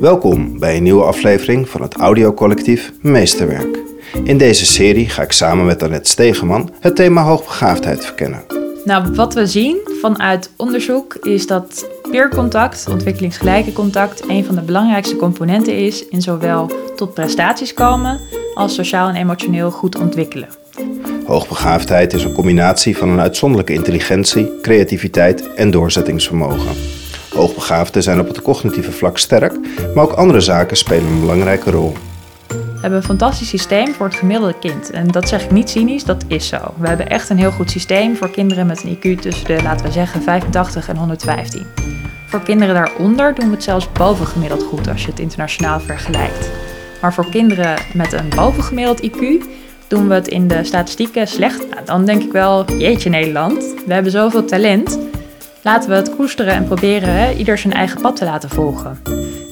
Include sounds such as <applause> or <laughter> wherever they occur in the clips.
Welkom bij een nieuwe aflevering van het audiocollectief Meesterwerk. In deze serie ga ik samen met Annette Stegeman het thema hoogbegaafdheid verkennen. Nou, wat we zien vanuit onderzoek is dat peercontact, ontwikkelingsgelijke contact, een van de belangrijkste componenten is in zowel tot prestaties komen als sociaal en emotioneel goed ontwikkelen. Hoogbegaafdheid is een combinatie van een uitzonderlijke intelligentie, creativiteit en doorzettingsvermogen. Hoogbegaafden zijn op het cognitieve vlak sterk, maar ook andere zaken spelen een belangrijke rol. We hebben een fantastisch systeem voor het gemiddelde kind. En dat zeg ik niet cynisch, dat is zo. We hebben echt een heel goed systeem voor kinderen met een IQ tussen de, laten we zeggen, 85 en 115. Voor kinderen daaronder doen we het zelfs bovengemiddeld goed als je het internationaal vergelijkt. Maar voor kinderen met een bovengemiddeld IQ doen we het in de statistieken slecht. Nou, dan denk ik wel, jeetje Nederland, we hebben zoveel talent. Laten we het koesteren en proberen ieder zijn eigen pad te laten volgen.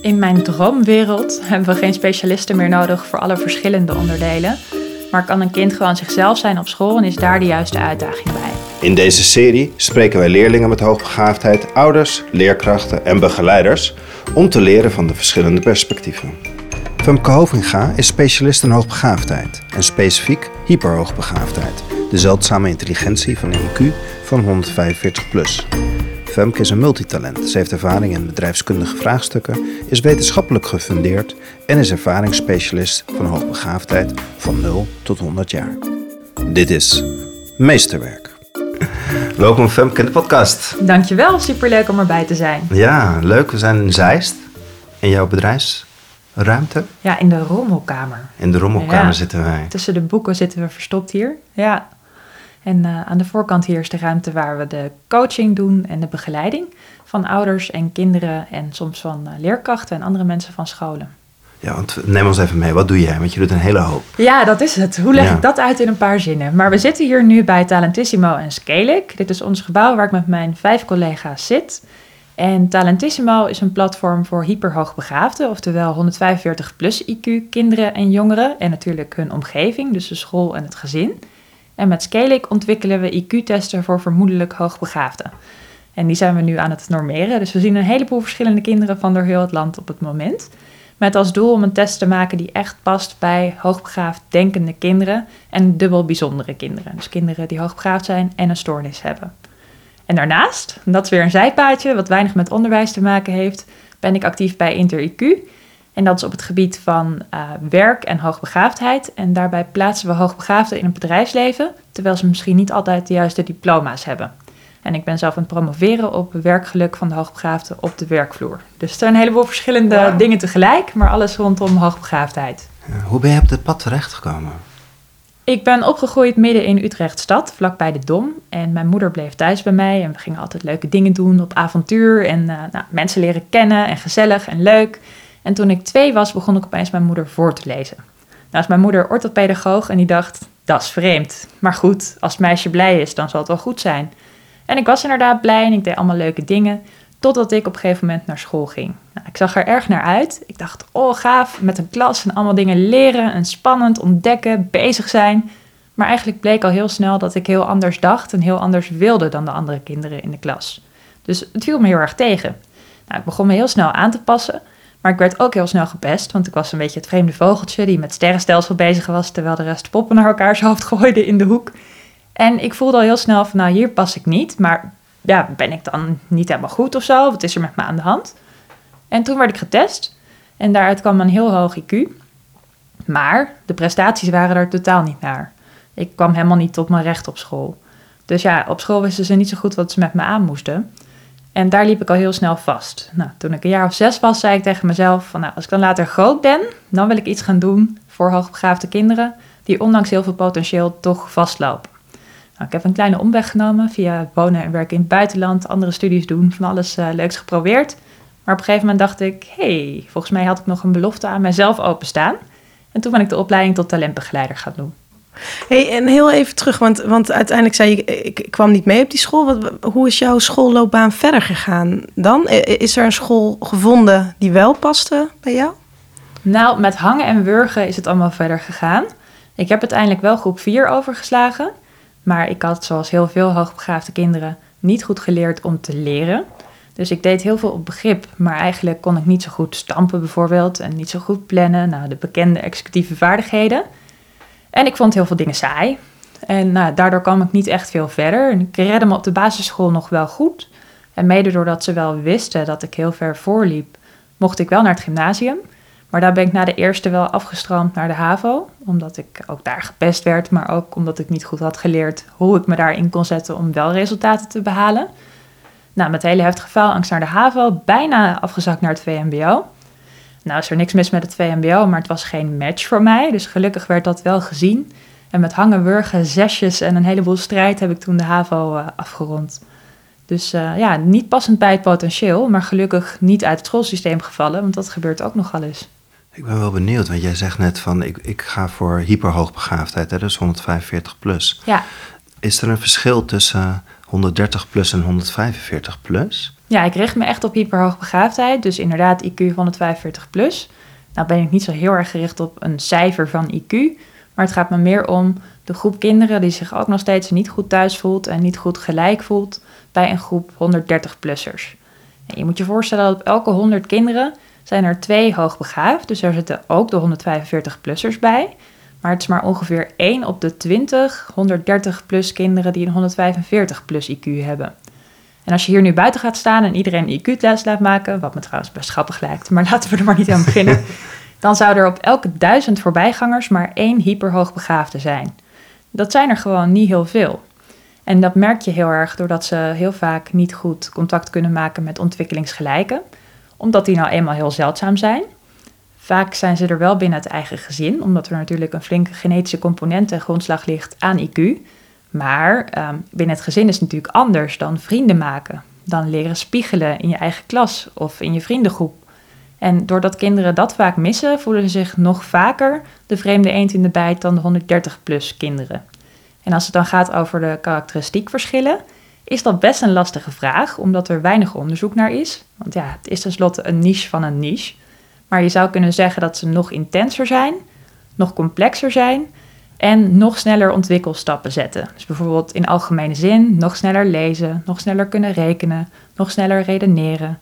In mijn droomwereld <laughs> hebben we geen specialisten meer nodig voor alle verschillende onderdelen. Maar kan een kind gewoon zichzelf zijn op school en is daar de juiste uitdaging bij. In deze serie spreken wij leerlingen met hoogbegaafdheid, ouders, leerkrachten en begeleiders om te leren van de verschillende perspectieven. Femke Hovinga is specialist in hoogbegaafdheid en specifiek hyperhoogbegaafdheid, de zeldzame intelligentie van een IQ van 145 plus. Femke is een multitalent. Ze heeft ervaring in bedrijfskundige vraagstukken, is wetenschappelijk gefundeerd en is ervaringsspecialist van hoogbegaafdheid van 0 tot 100 jaar. Dit is Meesterwerk. <laughs> Welkom Femke in de podcast. Dankjewel, superleuk om erbij te zijn. Ja, leuk. We zijn in Zeist, in jouw bedrijfsruimte. Ja, in de rommelkamer. In de rommelkamer Ja. zitten wij. Tussen de boeken zitten we verstopt hier. Ja. En eh, aan de voorkant hier is de ruimte waar we de coaching doen en de begeleiding van ouders en kinderen en soms van eh, leerkrachten en andere mensen van scholen. Ja, want neem ons even mee. Wat doe jij? Want je doet een hele hoop. Ja, dat is het. Hoe leg Ja. ik dat uit in een paar zinnen? Maar we zitten hier nu bij Talentissimo en Scalic. Dit is ons gebouw waar ik met mijn vijf collega's zit. En Talentissimo is een platform voor hyperhoogbegaafden, oftewel 145 plus IQ kinderen en jongeren. En natuurlijk hun omgeving, dus de school en het gezin. En met Scalic ontwikkelen we IQ-testen voor vermoedelijk hoogbegaafden. En die zijn we nu aan het normeren. Dus we zien een heleboel verschillende kinderen van door heel het land op het moment. Met als doel om een test te maken die echt past bij hoogbegaafd denkende kinderen en dubbel bijzondere kinderen. Dus kinderen die hoogbegaafd zijn en een stoornis hebben. En daarnaast, en dat is weer een zijpaadje wat weinig met onderwijs te maken heeft, ben ik actief bij InterIQ. En dat is op het gebied van eh, werk en hoogbegaafdheid. En daarbij plaatsen we hoogbegaafden in het bedrijfsleven, terwijl ze misschien niet altijd de juiste diploma's hebben. En ik ben zelf aan het promoveren op werkgeluk van de hoogbegaafden op de werkvloer. Dus er zijn een heleboel verschillende dingen tegelijk, maar alles rondom hoogbegaafdheid. Hoe ben je op dit pad terechtgekomen? Ik ben opgegroeid midden in Utrecht stad, vlakbij de Dom. En mijn moeder bleef thuis bij mij en we gingen altijd leuke dingen doen op avontuur. En eh, nou, mensen leren kennen en gezellig en leuk. En toen ik twee was, begon ik opeens mijn moeder voor te lezen. Nou is mijn moeder orthopedagoog en die dacht, dat is vreemd. Maar goed, als het meisje blij is, dan zal het wel goed zijn. En ik was inderdaad blij en ik deed allemaal leuke dingen. Totdat ik op een gegeven moment naar school ging. Nou, ik zag er erg naar uit. Ik dacht, oh gaaf, met een klas en allemaal dingen leren en spannend ontdekken, bezig zijn. Maar eigenlijk bleek al heel snel dat ik heel anders dacht en heel anders wilde dan de andere kinderen in de klas. Dus het viel me heel erg tegen. Nou, ik begon me heel snel aan te passen, maar ik werd ook heel snel gepest, want ik was een beetje het vreemde vogeltje die met sterrenstelsel bezig was, terwijl de rest poppen naar elkaars hoofd gooide in de hoek. En ik voelde al heel snel van, nou hier pas ik niet, maar ja, ben ik dan niet helemaal goed of zo? Wat is er met me aan de hand? En toen werd ik getest en daaruit kwam een heel hoog IQ. Maar de prestaties waren er totaal niet naar. Ik kwam helemaal niet tot mijn recht op school. Dus ja, op school wisten ze niet zo goed wat ze met me aan moesten. En daar liep ik al heel snel vast. Nou, toen ik een jaar of zes was, zei ik tegen mezelf: van, nou, als ik dan later groot ben, dan wil ik iets gaan doen voor hoogbegaafde kinderen die ondanks heel veel potentieel toch vastlopen. Nou, ik heb een kleine omweg genomen via wonen en werken in het buitenland, andere studies doen, van alles eh, leuks geprobeerd. Maar op een gegeven moment dacht ik: hey, volgens mij had ik nog een belofte aan mijzelf openstaan. En toen ben ik de opleiding tot talentbegeleider gaan doen. Hey, en heel even terug, want, want uiteindelijk zei je, ik, kwam niet mee op die school. Wat, hoe is jouw schoolloopbaan verder gegaan dan? Is er een school gevonden die wel paste bij jou? Nou, met hangen en wurgen is het allemaal verder gegaan. Ik heb uiteindelijk wel groep 4 overgeslagen. Maar ik had, zoals heel veel hoogbegaafde kinderen, niet goed geleerd om te leren. Dus ik deed heel veel op begrip, maar eigenlijk kon ik niet zo goed stampen bijvoorbeeld en niet zo goed plannen. Nou, de bekende executieve vaardigheden. En ik vond heel veel dingen saai. En nou, daardoor kwam ik niet echt veel verder. Ik redde me op de basisschool nog wel goed. En mede doordat ze wel wisten dat ik heel ver voorliep, mocht ik wel naar het gymnasium. Maar daar ben ik na de eerste wel afgestroomd naar de HAVO. Omdat ik ook daar gepest werd, maar ook omdat ik niet goed had geleerd hoe ik me daarin kon zetten om wel resultaten te behalen. Nou, met hele heftige faalangst naar de HAVO, bijna afgezakt naar het VMBO. Nou is er niks mis met het VMBO, maar het was geen match voor mij. Dus gelukkig werd dat wel gezien. En met hangen, wurgen, zesjes en een heleboel strijd heb ik toen de HAVO uh, afgerond. Dus uh, ja, niet passend bij het potentieel, maar gelukkig niet uit het schoolsysteem gevallen, want dat gebeurt ook nogal eens. Ik ben wel benieuwd, want jij zegt net van ik, ik ga voor hyperhoogbegaafdheid, hè, dus 145 plus. Ja. Is er een verschil tussen 130 plus en 145 plus? Ja, ik richt me echt op hyperhoogbegaafdheid, dus inderdaad IQ 145 plus. Nou ben ik niet zo heel erg gericht op een cijfer van IQ, maar het gaat me meer om de groep kinderen die zich ook nog steeds niet goed thuis voelt en niet goed gelijk voelt bij een groep 130-plussers. Je moet je voorstellen dat op elke 100 kinderen zijn er twee hoogbegaafd, dus er zitten ook de 145-plussers bij. Maar het is maar ongeveer 1 op de 20 130-plus kinderen die een 145-plus IQ hebben. En als je hier nu buiten gaat staan en iedereen een IQ-test laat maken, wat me trouwens best grappig lijkt, maar <laughs> laten we er maar niet aan beginnen, <laughs> dan zou er op elke duizend voorbijgangers maar één hyperhoogbegaafde zijn. Dat zijn er gewoon niet heel veel. En dat merk je heel erg doordat ze heel vaak niet goed contact kunnen maken met ontwikkelingsgelijken, omdat die nou eenmaal heel zeldzaam zijn. Vaak zijn ze er wel binnen het eigen gezin, omdat er natuurlijk een flinke genetische component en grondslag ligt aan IQ. Maar um, binnen het gezin is het natuurlijk anders dan vrienden maken, dan leren spiegelen in je eigen klas of in je vriendengroep. En doordat kinderen dat vaak missen, voelen ze zich nog vaker de vreemde eend in de bijt dan de 130-plus kinderen. En als het dan gaat over de karakteristiekverschillen, is dat best een lastige vraag, omdat er weinig onderzoek naar is. Want ja, het is tenslotte een niche van een niche. Maar je zou kunnen zeggen dat ze nog intenser zijn, nog complexer zijn en nog sneller ontwikkelstappen zetten. Dus bijvoorbeeld in algemene zin nog sneller lezen, nog sneller kunnen rekenen, nog sneller redeneren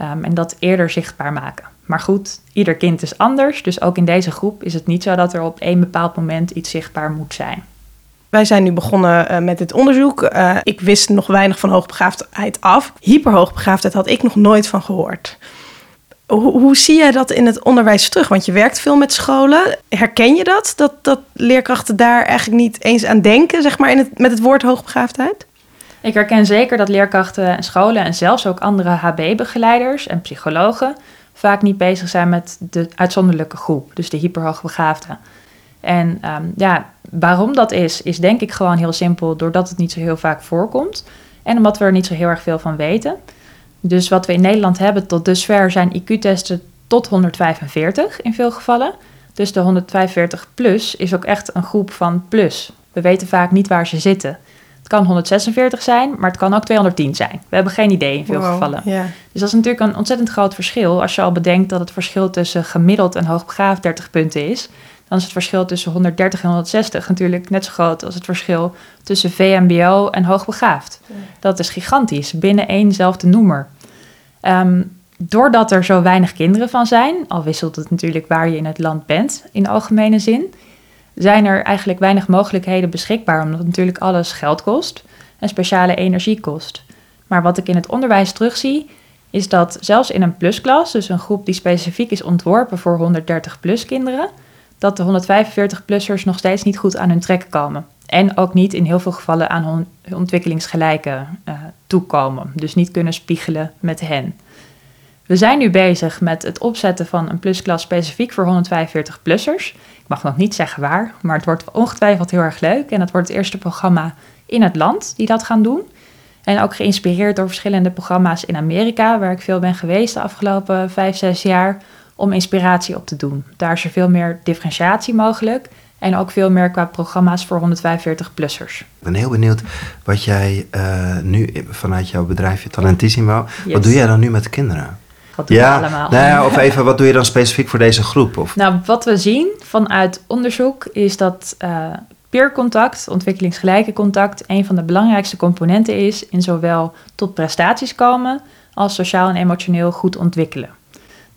um, en dat eerder zichtbaar maken. Maar goed, ieder kind is anders, dus ook in deze groep is het niet zo dat er op één bepaald moment iets zichtbaar moet zijn. Wij zijn nu begonnen uh, met dit onderzoek. Uh, ik wist nog weinig van hoogbegaafdheid af. Hyperhoogbegaafdheid had ik nog nooit van gehoord. Hoe, hoe, zie jij dat in het onderwijs terug? Want je werkt veel met scholen. Herken je dat? Dat, dat leerkrachten daar eigenlijk niet eens aan denken, zeg maar, in het, met het woord hoogbegaafdheid? Ik herken zeker dat leerkrachten en scholen en zelfs ook andere HB-begeleiders en psychologen vaak niet bezig zijn met de uitzonderlijke groep, dus de hyperhoogbegaafden. En um, ja, waarom dat is, is denk ik gewoon heel simpel doordat het niet zo heel vaak voorkomt en omdat we er niet zo heel erg veel van weten. Dus wat we in Nederland hebben tot dusver zijn IQ-testen tot 145 in veel gevallen. Dus de 145 plus is ook echt een groep van plus. We weten vaak niet waar ze zitten. Het kan 146 zijn, maar het kan ook 210 zijn. We hebben geen idee in veel Wow, gevallen. Dus dat is natuurlijk een ontzettend groot verschil. Als je al bedenkt dat het verschil tussen gemiddeld en hoogbegaafd 30 punten is, dan is het verschil tussen 130 en 160 natuurlijk net zo groot als het verschil tussen VMBO en hoogbegaafd. Dat is gigantisch, binnen éénzelfde noemer. Ehm, doordat er zo weinig kinderen van zijn, al wisselt het natuurlijk waar je in het land bent in algemene zin, zijn er eigenlijk weinig mogelijkheden beschikbaar, omdat natuurlijk alles geld kost en speciale energie kost. Maar wat ik in het onderwijs terugzie, is dat zelfs in een plusklas, dus een groep die specifiek is ontworpen voor 130 plus kinderen, dat de 145-plussers nog steeds niet goed aan hun trek komen. En ook niet in heel veel gevallen aan hun ontwikkelingsgelijken uh, toekomen. Dus niet kunnen spiegelen met hen. We zijn nu bezig met het opzetten van een plusklas specifiek voor 145-plussers. Ik mag nog niet zeggen waar, maar het wordt ongetwijfeld heel erg leuk. En het wordt het eerste programma in het land die dat gaan doen. En ook geïnspireerd door verschillende programma's in Amerika, waar ik veel ben geweest de afgelopen vijf, zes jaar, om inspiratie op te doen. Daar is er veel meer differentiatie mogelijk. En ook veel meer qua programma's voor 145-plussers. Ik ben heel benieuwd wat jij uh, nu vanuit jouw bedrijfje Talentissimo, Yes. wat doe jij dan nu met de kinderen? Wat doen we allemaal? nou ja, of <laughs> even, wat doe je dan specifiek voor deze groep? Of, Nou, wat we zien vanuit onderzoek is dat uh, peercontact, ontwikkelingsgelijke contact, een van de belangrijkste componenten is in zowel tot prestaties komen als sociaal en emotioneel goed ontwikkelen.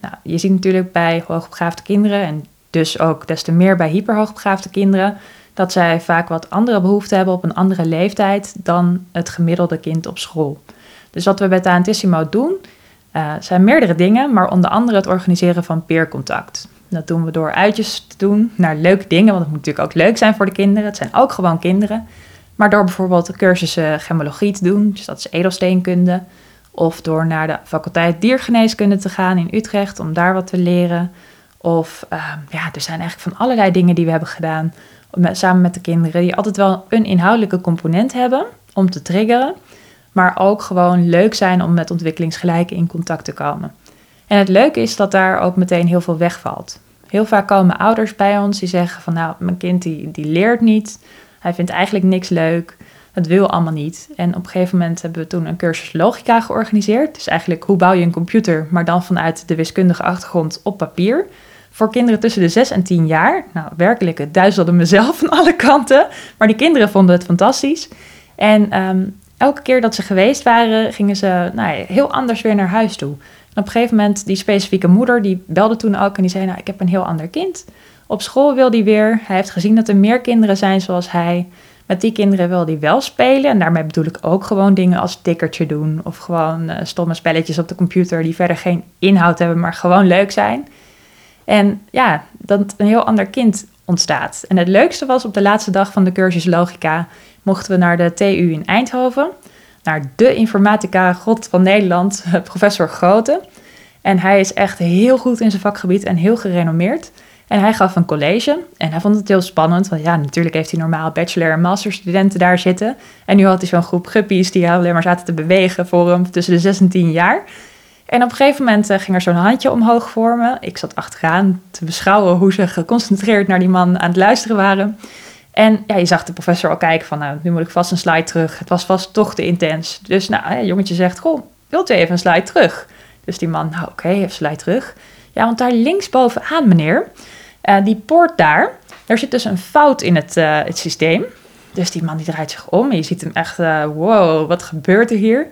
Nou, je ziet natuurlijk bij hoogbegaafde kinderen en dus ook des te meer bij hyperhoogbegaafde kinderen dat zij vaak wat andere behoeften hebben op een andere leeftijd dan het gemiddelde kind op school. Dus wat we bij Taantissimo doen, uh, zijn meerdere dingen, maar onder andere het organiseren van peercontact. Dat doen we door uitjes te doen naar leuke dingen, want het moet natuurlijk ook leuk zijn voor de kinderen. Het zijn ook gewoon kinderen. Maar door bijvoorbeeld cursussen gemologie te doen, dus dat is edelsteenkunde. Of door naar de faculteit diergeneeskunde te gaan in Utrecht om daar wat te leren. Of uh, ja, er zijn eigenlijk van allerlei dingen die we hebben gedaan samen met de kinderen, die altijd wel een inhoudelijke component hebben om te triggeren, maar ook gewoon leuk zijn om met ontwikkelingsgelijken in contact te komen. En het leuke is dat daar ook meteen heel veel wegvalt. Heel vaak komen ouders bij ons die zeggen van nou, mijn kind die, die leert niet, hij vindt eigenlijk niks leuk, het wil allemaal niet. En op een gegeven moment hebben we toen een cursus logica georganiseerd. Dus eigenlijk hoe bouw je een computer, maar dan vanuit de wiskundige achtergrond op papier voor kinderen tussen de 6 en 10 jaar. Nou, werkelijk, het duizelde mezelf van alle kanten. Maar die kinderen vonden het fantastisch. En ehm, elke keer dat ze geweest waren, gingen ze nou, heel anders weer naar huis toe. Op een gegeven moment, die specifieke moeder, die belde toen ook en die zei, nou, ik heb een heel ander kind. Op school wil hij weer. Hij heeft gezien dat er meer kinderen zijn zoals hij. Met die kinderen wil hij wel spelen. En daarmee bedoel ik ook gewoon dingen als tikkertje doen. Of gewoon uh, stomme spelletjes op de computer die verder geen inhoud hebben, maar gewoon leuk zijn. En ja, dat een heel ander kind ontstaat. En het leukste was op de laatste dag van de cursus Logica mochten we naar de TU in Eindhoven. Naar de informatica god van Nederland, <laughs> professor Grote. En hij is echt heel goed in zijn vakgebied en heel gerenommeerd. En hij gaf een college en hij vond het heel spannend. Want ja, natuurlijk heeft hij normaal bachelor- en masterstudenten daar zitten. En nu had hij zo'n groep guppies die alleen maar zaten te bewegen voor hem tussen de 6 en 10 jaar. En op een gegeven moment eh, ging er zo'n handje omhoog voor me. Ik zat achteraan te beschouwen hoe ze geconcentreerd naar die man aan het luisteren waren. En ja, je zag de professor al kijken van, nou, nu moet ik vast een slide terug. Het was vast toch te intens. Dus nou, jongetje zegt, goh, wilt u even een slide terug? Dus die man, nou oké, even slide terug. Ja, want daar linksbovenaan, meneer, uh, die poort daar, daar zit dus een fout in het, uh, het systeem. Dus die man die draait zich om en je ziet hem echt, uh, wow, wat gebeurt er hier?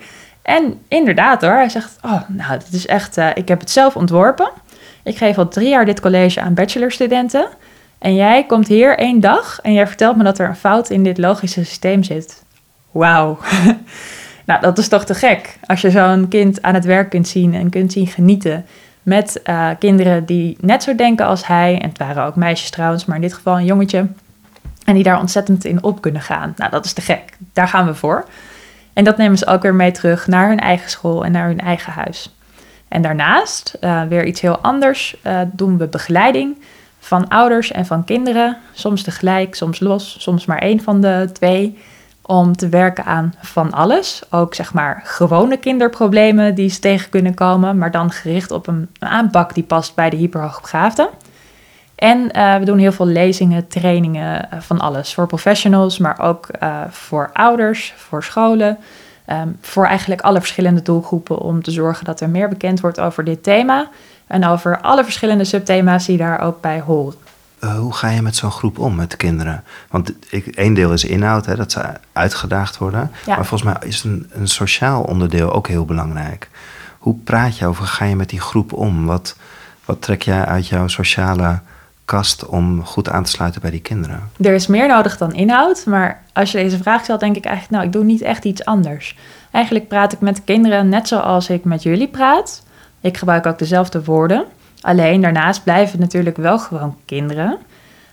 En inderdaad hoor, hij zegt, oh, nou, dit is echt, uh, ik heb het zelf ontworpen. Ik geef al drie jaar dit college aan bachelorstudenten. En jij komt hier één dag en jij vertelt me dat er een fout in dit logische systeem zit. Wauw. <laughs> nou, dat is toch te gek. Als je zo'n kind aan het werk kunt zien en kunt zien genieten met uh, kinderen die net zo denken als hij. En het waren ook meisjes trouwens, maar in dit geval een jongetje. En die daar ontzettend in op kunnen gaan. Nou, dat is te gek. Daar gaan we voor. En dat nemen ze ook weer mee terug naar hun eigen school en naar hun eigen huis. En daarnaast, uh, weer iets heel anders, uh, doen we begeleiding van ouders en van kinderen. Soms tegelijk, soms los, soms maar één van de twee. Om te werken aan van alles. Ook zeg maar gewone kinderproblemen die ze tegen kunnen komen. Maar dan gericht op een, een aanpak die past bij de hyperhoogbegaafden. En uh, we doen heel veel lezingen, trainingen, uh, van alles. Voor professionals, maar ook uh, voor ouders, voor scholen. Um, voor eigenlijk alle verschillende doelgroepen om te zorgen dat er meer bekend wordt over dit thema. En over alle verschillende subthema's die daar ook bij horen. hoe ga je met zo'n groep om, met de kinderen? Want ik, één deel is inhoud, hè, dat ze uitgedaagd worden. Ja. Maar volgens mij is een, een sociaal onderdeel ook heel belangrijk. Hoe praat je over, ga je met die groep om? Wat, wat trek jij uit jouw sociale kast om goed aan te sluiten bij die kinderen? Er is meer nodig dan inhoud, maar als je deze vraag stelt, denk ik eigenlijk, nou, ik doe niet echt iets anders. Eigenlijk praat ik met kinderen net zoals ik met jullie praat. Ik gebruik ook dezelfde woorden. Alleen daarnaast blijven het natuurlijk wel gewoon kinderen.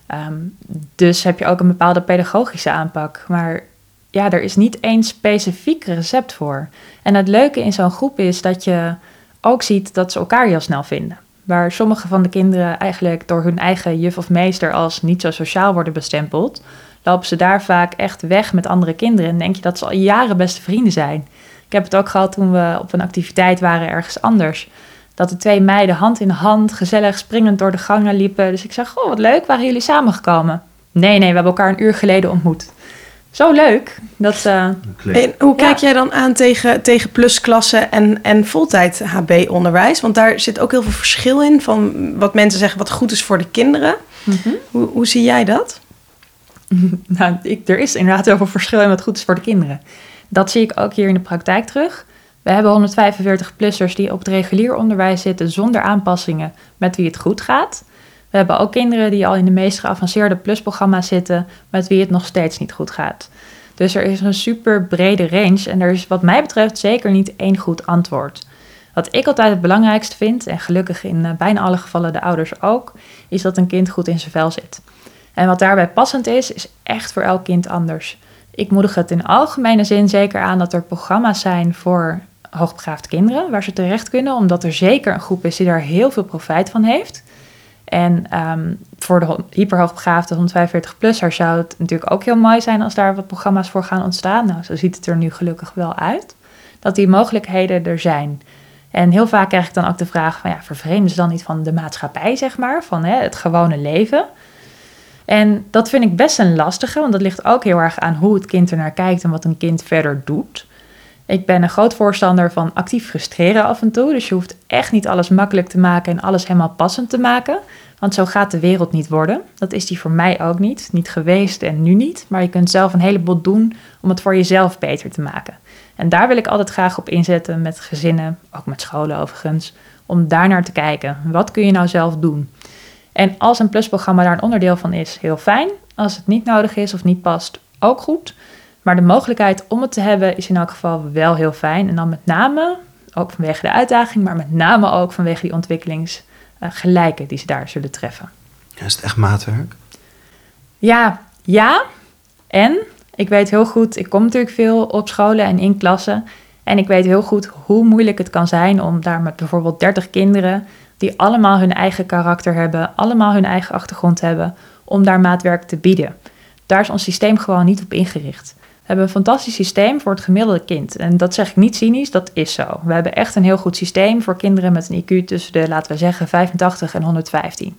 Um, dus heb je ook een bepaalde pedagogische aanpak. Maar ja, er is niet één specifiek recept voor. En het leuke in zo'n groep is dat je ook ziet dat ze elkaar heel snel vinden. Waar sommige van de kinderen eigenlijk door hun eigen juf of meester als niet zo sociaal worden bestempeld, lopen ze daar vaak echt weg met andere kinderen en denk je dat ze al jaren beste vrienden zijn. Ik heb het ook gehad toen we op een activiteit waren ergens anders. Dat de twee meiden hand in hand, gezellig springend door de gangen liepen. Dus ik zeg, oh wat leuk, waren jullie samengekomen? Nee, nee, we hebben elkaar een uur geleden ontmoet. Zo leuk. Dat, uh, en hoe kijk ja. jij dan aan tegen, tegen plusklassen en, en voltijd HB-onderwijs? Want daar zit ook heel veel verschil in van wat mensen zeggen wat goed is voor de kinderen. Mm -hmm. hoe, hoe zie jij dat? <laughs> nou, ik, er is inderdaad heel veel verschil in wat goed is voor de kinderen. Dat zie ik ook hier in de praktijk terug. We hebben 145-plussers die op het regulier onderwijs zitten zonder aanpassingen met wie het goed gaat. We hebben ook kinderen die al in de meest geavanceerde plusprogramma's zitten met wie het nog steeds niet goed gaat. Dus er is een super brede range en er is wat mij betreft zeker niet één goed antwoord. Wat ik altijd het belangrijkste vind, en gelukkig in eh, bijna alle gevallen de ouders ook, is dat een kind goed in zijn vel zit. En wat daarbij passend is, is echt voor elk kind anders. Ik moedig het in algemene zin zeker aan dat er programma's zijn voor hoogbegaafde kinderen waar ze terecht kunnen, omdat er zeker een groep is die daar heel veel profijt van heeft. En um, voor de hyperhoogbegaafde 145-plussers zou het natuurlijk ook heel mooi zijn als daar wat programma's voor gaan ontstaan. Nou, zo ziet het er nu gelukkig wel uit. Dat die mogelijkheden er zijn. En heel vaak krijg ik dan ook de vraag van ja, vervreemden ze dan niet van de maatschappij, zeg maar, van hè, het gewone leven. En dat vind ik best een lastige, want dat ligt ook heel erg aan hoe het kind er naar kijkt en wat een kind verder doet. Ik ben een groot voorstander van actief frustreren af en toe. Dus je hoeft echt niet alles makkelijk te maken en alles helemaal passend te maken. Want zo gaat de wereld niet worden. Dat is die voor mij ook niet. Niet geweest en nu niet. Maar je kunt zelf een heleboel doen om het voor jezelf beter te maken. En daar wil ik altijd graag op inzetten met gezinnen, ook met scholen overigens. Om daar naar te kijken. Wat kun je nou zelf doen? En als een plusprogramma daar een onderdeel van is, heel fijn. Als het niet nodig is of niet past, ook goed. Maar de mogelijkheid om het te hebben is in elk geval wel heel fijn. En dan met name, ook vanwege de uitdaging, maar met name ook vanwege die ontwikkelingsgelijken die ze daar zullen treffen. is het echt maatwerk? Ja, ja. En ik weet heel goed, ik kom natuurlijk veel op scholen en in klassen. En ik weet heel goed hoe moeilijk het kan zijn om daar met bijvoorbeeld 30 kinderen, die allemaal hun eigen karakter hebben, allemaal hun eigen achtergrond hebben, om daar maatwerk te bieden. Daar is ons systeem gewoon niet op ingericht. Hebben een fantastisch systeem voor het gemiddelde kind. En dat zeg ik niet cynisch, dat is zo. We hebben echt een heel goed systeem voor kinderen met een IQ tussen de, laten we zeggen, 85 en 115.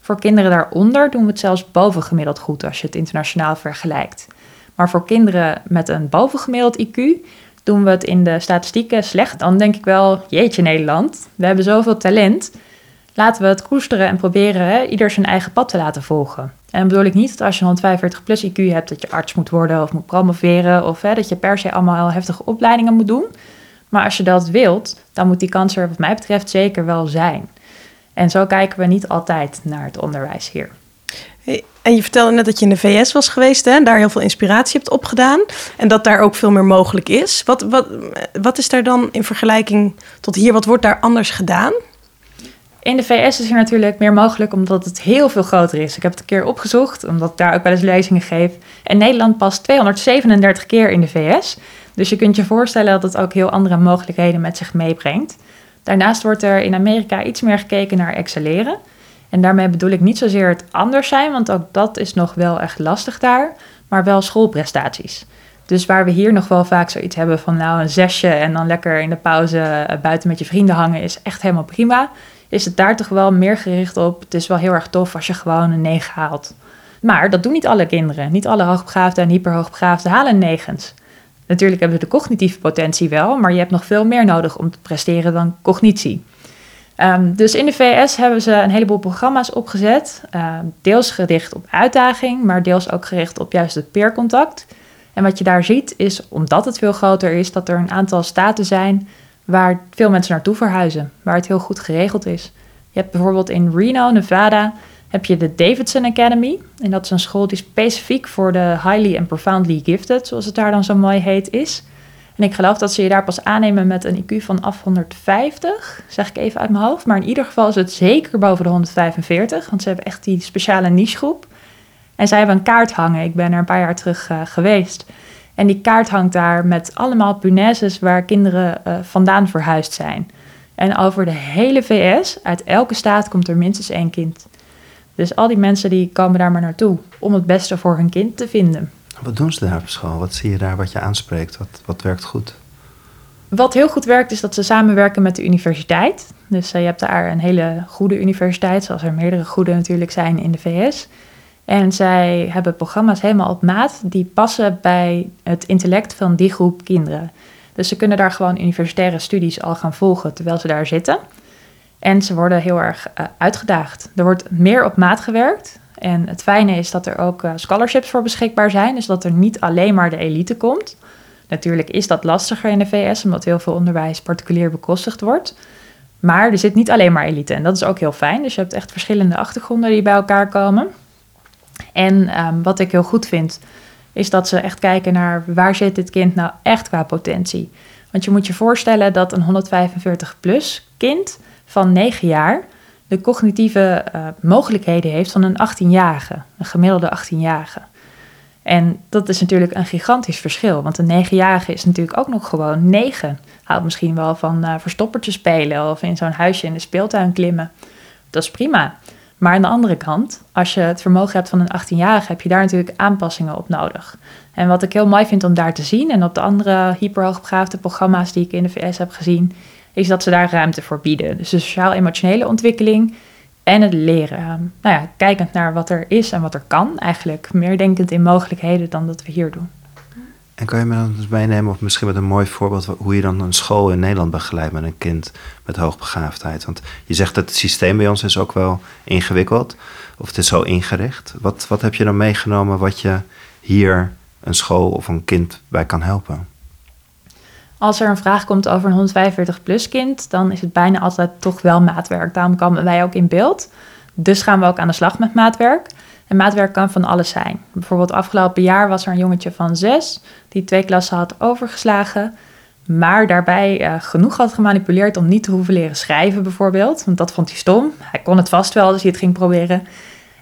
Voor kinderen daaronder doen we het zelfs bovengemiddeld goed als je het internationaal vergelijkt. Maar voor kinderen met een bovengemiddeld IQ doen we het in de statistieken slecht. Dan denk ik wel, jeetje Nederland, we hebben zoveel talent. Laten we het koesteren en proberen ieder zijn eigen pad te laten volgen. En bedoel ik niet dat als je 145 plus IQ hebt, dat je arts moet worden of moet promoveren of hè, dat je per se allemaal heftige opleidingen moet doen. Maar als je dat wilt, dan moet die kans er wat mij betreft zeker wel zijn. En zo kijken we niet altijd naar het onderwijs hier. En je vertelde net dat je in de VS was geweest en daar heel veel inspiratie hebt opgedaan. En dat daar ook veel meer mogelijk is. Wat, wat, wat is daar dan in vergelijking tot hier? Wat wordt daar anders gedaan? In de VS is er natuurlijk meer mogelijk omdat het heel veel groter is. Ik heb het een keer opgezocht, omdat ik daar ook wel eens lezingen geef. En Nederland past 237 keer in de VS. Dus je kunt je voorstellen dat het ook heel andere mogelijkheden met zich meebrengt. Daarnaast wordt er in Amerika iets meer gekeken naar excelleren. En daarmee bedoel ik niet zozeer het anders zijn, want ook dat is nog wel echt lastig daar, maar wel schoolprestaties. Dus waar we hier nog wel vaak zoiets hebben van nou een zesje en dan lekker in de pauze eh, buiten met je vrienden hangen is echt helemaal prima is het daar toch wel meer gericht op. Het is wel heel erg tof als je gewoon een 9 haalt. Maar dat doen niet alle kinderen. Niet alle hoogbegaafden en hyperhoogbegaafden halen negens. Natuurlijk hebben we de cognitieve potentie wel, maar je hebt nog veel meer nodig om te presteren dan cognitie. Um, dus in de VS hebben ze een heleboel programma's opgezet. Um, deels gericht op uitdaging, maar deels ook gericht op juist het peercontact. En wat je daar ziet is, omdat het veel groter is, dat er een aantal staten zijn waar veel mensen naartoe verhuizen, waar het heel goed geregeld is. Je hebt bijvoorbeeld in Reno, Nevada, heb je de Davidson Academy. En dat is een school die specifiek voor de highly and profoundly gifted, zoals het daar dan zo mooi heet, is. En ik geloof dat ze je daar pas aannemen met een IQ van af 150, zeg ik even uit mijn hoofd. Maar in ieder geval is het zeker boven de 145, want ze hebben echt die speciale nichegroep. En zij hebben een kaart hangen. Ik ben er een paar jaar terug uh, geweest. En die kaart hangt daar met allemaal punaises waar kinderen uh, vandaan verhuisd zijn. En over de hele VS, uit elke staat, komt er minstens één kind. Dus al die mensen die komen daar maar naartoe om het beste voor hun kind te vinden. Wat doen ze daar op school? Wat zie je daar wat je aanspreekt? Wat, wat werkt goed? Wat heel goed werkt is dat ze samenwerken met de universiteit. Dus uh, je hebt daar een hele goede universiteit, zoals er meerdere goede natuurlijk zijn in de VS. En zij hebben programma's helemaal op maat die passen bij het intellect van die groep kinderen. Dus ze kunnen daar gewoon universitaire studies al gaan volgen terwijl ze daar zitten. En ze worden heel erg uh, uitgedaagd. Er wordt meer op maat gewerkt. En het fijne is dat er ook uh, scholarships voor beschikbaar zijn. Dus dat er niet alleen maar de elite komt. Natuurlijk is dat lastiger in de VS, omdat heel veel onderwijs particulier bekostigd wordt. Maar er zit niet alleen maar elite en dat is ook heel fijn. Dus je hebt echt verschillende achtergronden die bij elkaar komen. En ehm, wat ik heel goed vind, is dat ze echt kijken naar waar zit dit kind nou echt qua potentie. Want je moet je voorstellen dat een 145-plus kind van 9 jaar de cognitieve uh, mogelijkheden heeft van een 18-jarige, een gemiddelde 18-jarige. En dat is natuurlijk een gigantisch verschil, want een 9-jarige is natuurlijk ook nog gewoon 9. Houdt misschien wel van uh, verstoppertje spelen of in zo'n huisje in de speeltuin klimmen. Dat is prima. Maar aan de andere kant, als je het vermogen hebt van een 18-jarige, heb je daar natuurlijk aanpassingen op nodig. En wat ik heel mooi vind om daar te zien, en op de andere hyperhoogbegaafde programma's die ik in de VS heb gezien, is dat ze daar ruimte voor bieden. Dus de sociaal-emotionele ontwikkeling en het leren. Nou ja, kijkend naar wat er is en wat er kan, eigenlijk meer denkend in mogelijkheden dan dat we hier doen. En kan je me dan eens meenemen, of misschien met een mooi voorbeeld, hoe je dan een school in Nederland begeleidt met een kind met hoogbegaafdheid? Want je zegt dat het systeem bij ons is ook wel ingewikkeld, of het is zo ingericht. Wat, wat heb je dan meegenomen wat je hier een school of een kind bij kan helpen? Als er een vraag komt over een 145-plus kind, dan is het bijna altijd toch wel maatwerk. Daarom komen wij ook in beeld. Dus gaan we ook aan de slag met maatwerk. En maatwerk kan van alles zijn. Bijvoorbeeld afgelopen jaar was er een jongetje van zes die twee klassen had overgeslagen, maar daarbij uh, genoeg had gemanipuleerd om niet te hoeven leren schrijven bijvoorbeeld. Want dat vond hij stom. Hij kon het vast wel als hij het ging proberen.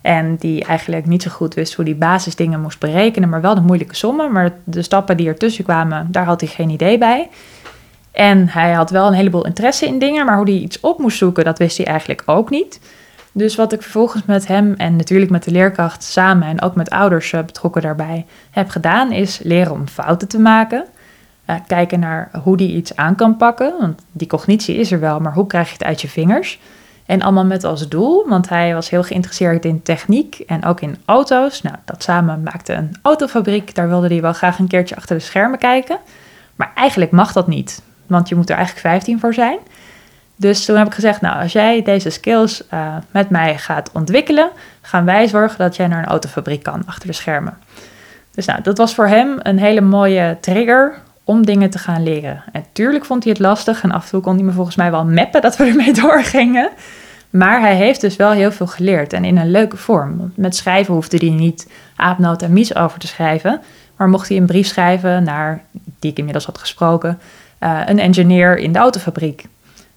En die eigenlijk niet zo goed wist hoe die basisdingen moest berekenen, maar wel de moeilijke sommen. Maar de stappen die ertussen kwamen, daar had hij geen idee bij. En hij had wel een heleboel interesse in dingen, maar hoe hij iets op moest zoeken, dat wist hij eigenlijk ook niet. Dus wat ik vervolgens met hem en natuurlijk met de leerkracht samen en ook met ouders eh, betrokken daarbij heb gedaan, is leren om fouten te maken. Uh, kijken naar hoe die iets aan kan pakken, want die cognitie is er wel, maar hoe krijg je het uit je vingers? En allemaal met als doel, want hij was heel geïnteresseerd in techniek en ook in auto's. Nou, dat samen maakte een autofabriek. Daar wilde hij wel graag een keertje achter de schermen kijken. Maar eigenlijk mag dat niet, want je moet er eigenlijk 15 voor zijn. Dus toen heb ik gezegd, nou, als jij deze skills uh, met mij gaat ontwikkelen, gaan wij zorgen dat jij naar een autofabriek kan achter de schermen. Dus nou, dat was voor hem een hele mooie trigger om dingen te gaan leren. En tuurlijk vond hij het lastig en af en toe kon hij me volgens mij wel mappen dat we ermee <laughs> doorgingen. Maar hij heeft dus wel heel veel geleerd en in een leuke vorm. Met schrijven hoefde hij niet aapnoot en mies over te schrijven. Maar mocht hij een brief schrijven naar, die ik inmiddels had gesproken, uh, een engineer in de autofabriek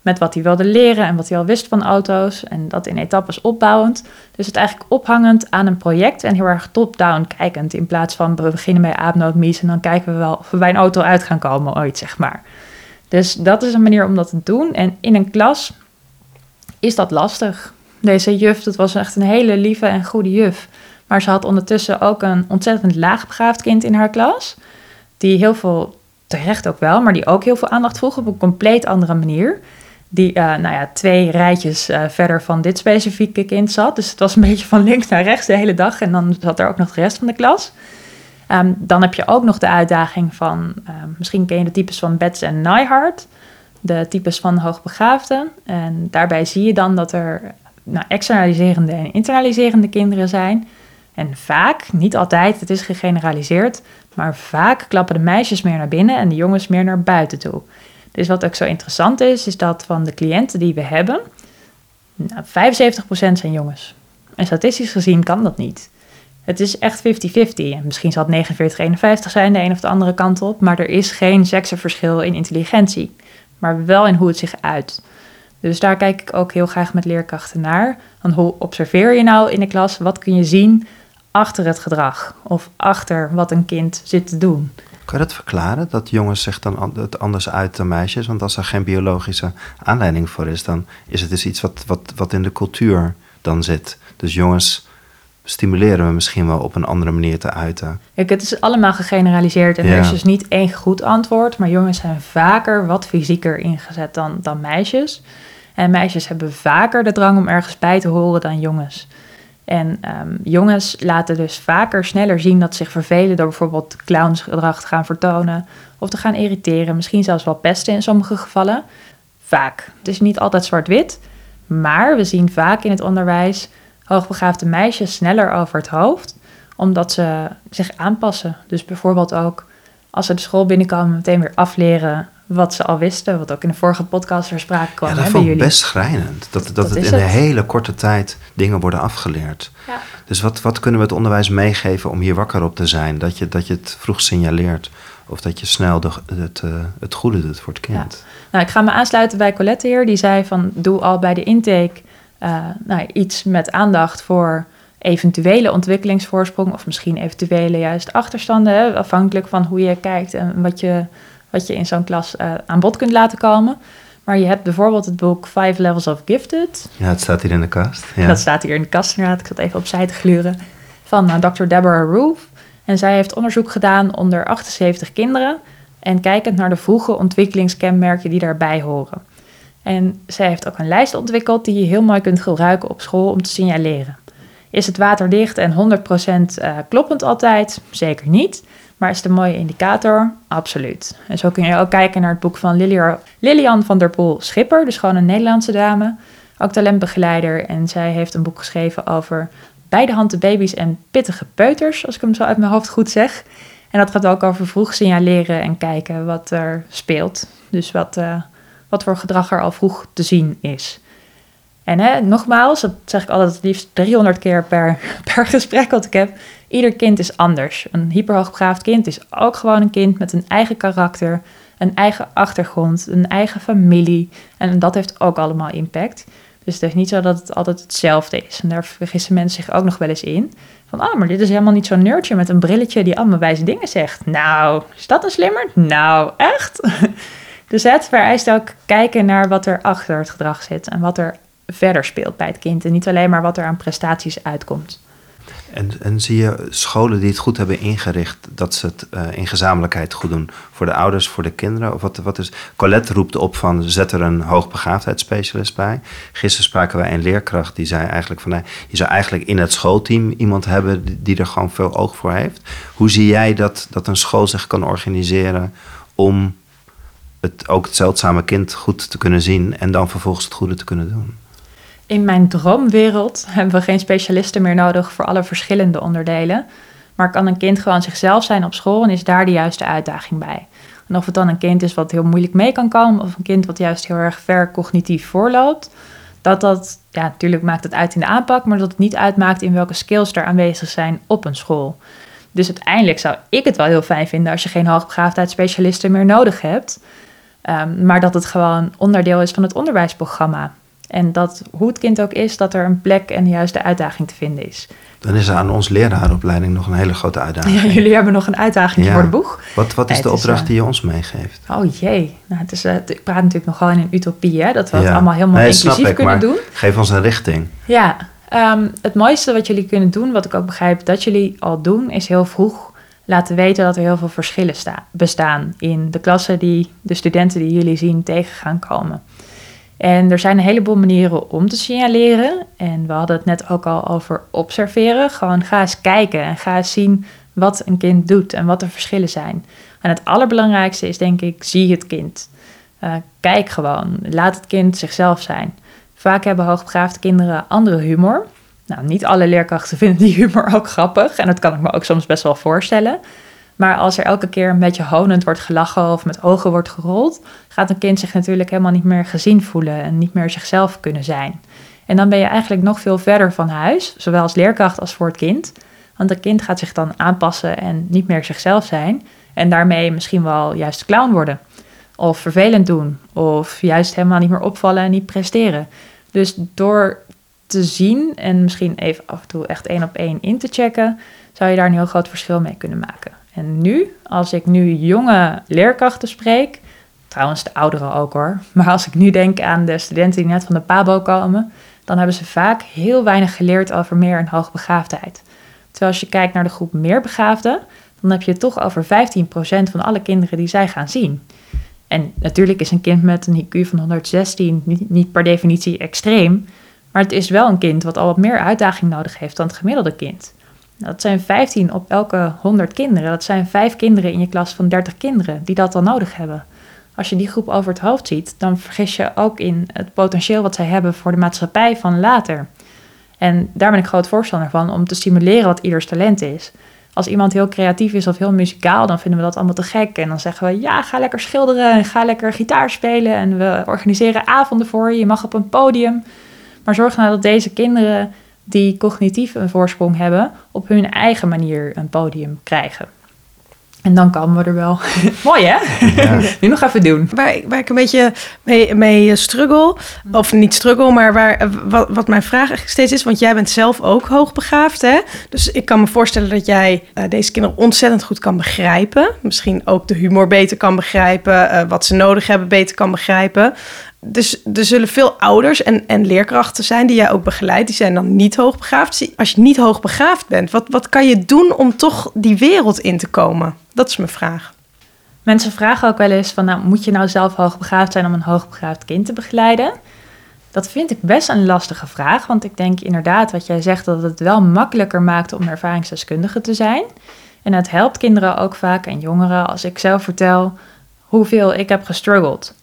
met wat hij wilde leren en wat hij al wist van auto's. En dat in etappes opbouwend. Dus het eigenlijk ophangend aan een project en heel erg top-down kijkend. In plaats van we beginnen bij aapnoot mies en dan kijken we wel of we bij een auto uit gaan komen ooit, zeg maar. Dus dat is een manier om dat te doen. En in een klas is dat lastig. Deze juf, dat was echt een hele lieve en goede juf. Maar ze had ondertussen ook een ontzettend laagbegaafd kind in haar klas. Die heel veel, terecht ook wel, maar die ook heel veel aandacht vroeg op een compleet andere manier die uh, nou ja, twee rijtjes uh, verder van dit specifieke kind zat. Dus het was een beetje van links naar rechts de hele dag. En dan zat er ook nog de rest van de klas. Um, dan heb je ook nog de uitdaging van, um, misschien ken je de types van Bets en Nyhart. De types van hoogbegaafden. En daarbij zie je dan dat er nou, externaliserende en internaliserende kinderen zijn. En vaak, niet altijd, het is gegeneraliseerd, maar vaak klappen de meisjes meer naar binnen en de jongens meer naar buiten toe. Dus wat ook zo interessant is, is dat van de cliënten die we hebben, nou, 75% zijn jongens. En statistisch gezien kan dat niet. Het is echt 50-50. En misschien zal het 49-51 zijn, de een of de andere kant op. Maar er is geen seksenverschil in intelligentie. Maar wel in hoe het zich uit. Dus daar kijk ik ook heel graag met leerkrachten naar. Hoe observeer je nou in de klas? Wat kun je zien achter het gedrag? Of achter wat een kind zit te doen? Kan je dat verklaren, dat jongens zich dan het anders uit dan meisjes? Want als er geen biologische aanleiding voor is, dan is het dus iets wat, wat, wat in de cultuur dan zit. Dus jongens stimuleren we misschien wel op een andere manier te uiten. Kijk, het is allemaal gegeneraliseerd en er is dus niet één goed antwoord. Maar jongens zijn vaker wat fysieker ingezet dan, dan meisjes. En meisjes hebben vaker de drang om ergens bij te horen dan jongens. En um, jongens laten dus vaker sneller zien dat ze zich vervelen door bijvoorbeeld clownsgedrag te gaan vertonen of te gaan irriteren, misschien zelfs wel pesten in sommige gevallen. Vaak. Het is niet altijd zwart-wit, maar we zien vaak in het onderwijs hoogbegaafde meisjes sneller over het hoofd, omdat ze zich aanpassen. Dus bijvoorbeeld ook als ze de school binnenkomen, meteen weer afleren wat ze al wisten. Wat ook in de vorige podcast ter sprake kwam. Ja, dat vond ik best schrijnend. Dat, dat, Dat het in een hele korte tijd dingen worden afgeleerd. Ja. Dus wat, wat kunnen we het onderwijs meegeven om hier wakker op te zijn? Dat je, dat je het vroeg signaleert. Of dat je snel de, het, eh, het goede doet voor het kind. Nou, ik ga me aansluiten bij Colette hier. Die zei van doe al bij de intake eh, nou, iets met aandacht voor eventuele ontwikkelingsvoorsprong. Of misschien eventuele juist achterstanden. Hè, afhankelijk van hoe je kijkt en wat je, wat je in zo'n klas eh, aan bod kunt laten komen. Maar je hebt bijvoorbeeld het boek Five Levels of Gifted. Ja, het staat hier in de kast. Ja. Dat staat hier in de kast inderdaad. Ik zat even opzij te gluren. Van eh, Dr. Deborah Roof. En zij heeft onderzoek gedaan onder 78 kinderen. En kijkend naar de vroege ontwikkelingskenmerken die daarbij horen. En zij heeft ook een lijst ontwikkeld die je heel mooi kunt gebruiken op school om te signaleren. Is het waterdicht en 100% eh, kloppend altijd? Zeker niet. Maar is het een mooie indicator? Absoluut. En zo kun je ook kijken naar het boek van Lilia- Lilian van der Poel Schipper, dus gewoon een Nederlandse dame, ook talentbegeleider. En zij heeft een boek geschreven over beide handen baby's en pittige peuters, als ik hem zo uit mijn hoofd goed zeg. En dat gaat ook over vroeg signaleren en kijken wat er speelt. Dus wat, eh, wat voor gedrag er al vroeg te zien is. En hè, nogmaals, dat zeg ik altijd liefst 300 keer per, <laughs> per gesprek wat ik heb. Ieder kind is anders. Een hyperhoogbegaafd kind is ook gewoon een kind met een eigen karakter, een eigen achtergrond, een eigen familie. En dat heeft ook allemaal impact. Dus het is niet zo dat het altijd hetzelfde is. En daar vergissen mensen zich ook nog wel eens in. Van, ah, maar dit is helemaal niet zo'n nerdje met een brilletje die allemaal wijze dingen zegt. Nou, is dat een slimmer? Nou, echt? <laughs> Dus het vereist ook kijken naar wat er achter het gedrag zit en wat er verder speelt bij het kind. En niet alleen maar wat er aan prestaties uitkomt. En, en zie je scholen die het goed hebben ingericht, dat ze het eh, in gezamenlijkheid goed doen voor de ouders, voor de kinderen? Of wat, wat is, Colette roept op van zet er een hoogbegaafdheidsspecialist bij. Gisteren spraken wij een leerkracht die zei eigenlijk van nee, je zou eigenlijk in het schoolteam iemand hebben die, die er gewoon veel oog voor heeft. Hoe zie jij dat, dat een school zich kan organiseren om het, ook het zeldzame kind goed te kunnen zien en dan vervolgens het goede te kunnen doen? In mijn droomwereld <laughs> hebben we geen specialisten meer nodig voor alle verschillende onderdelen. Maar kan een kind gewoon zichzelf zijn op school en is daar de juiste uitdaging bij. En of het dan een kind is wat heel moeilijk mee kan komen, of een kind wat juist heel erg ver cognitief voorloopt, dat dat, ja, natuurlijk maakt het uit in de aanpak, maar dat het niet uitmaakt in welke skills er aanwezig zijn op een school. Dus uiteindelijk zou ik het wel heel fijn vinden als je geen hoogbegaafdheidsspecialisten meer nodig hebt, um, maar dat het gewoon onderdeel is van het onderwijsprogramma. En dat hoe het kind ook is, dat er een plek en de juiste uitdaging te vinden is. Dan is er aan ons leraaropleiding nog een hele grote uitdaging. Ja, jullie hebben nog een uitdaging Ja. voor het boeg. Wat, wat is Nee, de is, opdracht eh, die je ons meegeeft? Oh jee, nou, het is, eh, ik praat natuurlijk nogal in een utopie, hè, dat we het allemaal helemaal Nee, inclusief ik, kunnen doen. Geef ons een richting. Ja, ehm, het mooiste wat jullie kunnen doen, wat ik ook begrijp dat jullie al doen, is heel vroeg laten weten dat er heel veel verschillen sta- bestaan in de klassen die de studenten die jullie zien tegen gaan komen. En er zijn een heleboel manieren om te signaleren. En we hadden het net ook al over observeren. Gewoon ga eens kijken en ga eens zien wat een kind doet en wat de verschillen zijn. En het allerbelangrijkste is denk ik, zie het kind. Eh, kijk gewoon, laat het kind zichzelf zijn. Vaak hebben hoogbegaafde kinderen andere humor. Nou, niet alle leerkrachten <laughs> vinden die humor ook grappig. En dat kan ik me ook soms best wel voorstellen. Maar als er elke keer een beetje honend wordt gelachen of met ogen wordt gerold, gaat een kind zich natuurlijk helemaal niet meer gezien voelen en niet meer zichzelf kunnen zijn. En dan ben je eigenlijk nog veel verder van huis, zowel als leerkracht als voor het kind. Want het kind gaat zich dan aanpassen en niet meer zichzelf zijn. En daarmee misschien wel juist clown worden. Of vervelend doen. Of juist helemaal niet meer opvallen en niet presteren. Dus door te zien en misschien even af en toe echt één op één in te checken, zou je daar een heel groot verschil mee kunnen maken. En nu, als ik nu jonge leerkrachten spreek, trouwens de ouderen ook hoor, <laughs> maar als ik nu denk aan de studenten die net van de PABO komen, dan hebben ze vaak heel weinig geleerd over meer en hoogbegaafdheid. Terwijl als je kijkt naar de groep meerbegaafden, dan heb je het toch over 15% van alle kinderen die zij gaan zien. En natuurlijk is een kind met een IQ van 116 niet, niet per definitie extreem, maar het is wel een kind wat al wat meer uitdaging nodig heeft dan het gemiddelde kind. Dat zijn 15 op elke 100 kinderen. Dat zijn 5 kinderen in je klas van 30 kinderen die dat dan nodig hebben. Als je die groep over het hoofd ziet, dan vergis je ook in het potentieel wat zij hebben voor de maatschappij van later. En daar ben ik groot voorstander van om te stimuleren wat ieders talent is. Als iemand heel creatief is of heel muzikaal, dan vinden we dat allemaal te gek. En dan zeggen we, ja, ga lekker schilderen en ga lekker gitaar spelen. En we organiseren avonden voor je, je mag op een podium. Maar zorg nou dat deze kinderen die cognitief een voorsprong hebben, op hun eigen manier een podium krijgen. En dan komen we er wel. <laughs> Mooi hè? Ja. <laughs> nu nog even doen. Waar, ik- waar ik een beetje mee, mee eh, struggle, of niet struggle, maar waar, eh, wat, wat mijn vraag eigenlijk steeds is, want jij bent zelf ook hoogbegaafd, hè? Dus ik kan me voorstellen dat jij eh, deze kinderen ontzettend goed kan begrijpen. Misschien ook de humor beter kan begrijpen, eh, wat ze nodig hebben beter kan begrijpen. Dus er zullen veel ouders en, en leerkrachten zijn die jij ook begeleidt, die zijn dan niet hoogbegaafd. Als je niet hoogbegaafd bent, wat, wat kan je doen om toch die wereld in te komen? Dat is mijn vraag. Mensen vragen ook wel eens van, nou, moet je nou zelf hoogbegaafd zijn om een hoogbegaafd kind te begeleiden? Dat vind ik best een lastige vraag, want ik denk inderdaad wat jij zegt dat het wel makkelijker maakt om ervaringsdeskundige te zijn. En het helpt kinderen ook vaak en jongeren als ik zelf vertel hoeveel ik heb gestruggeld.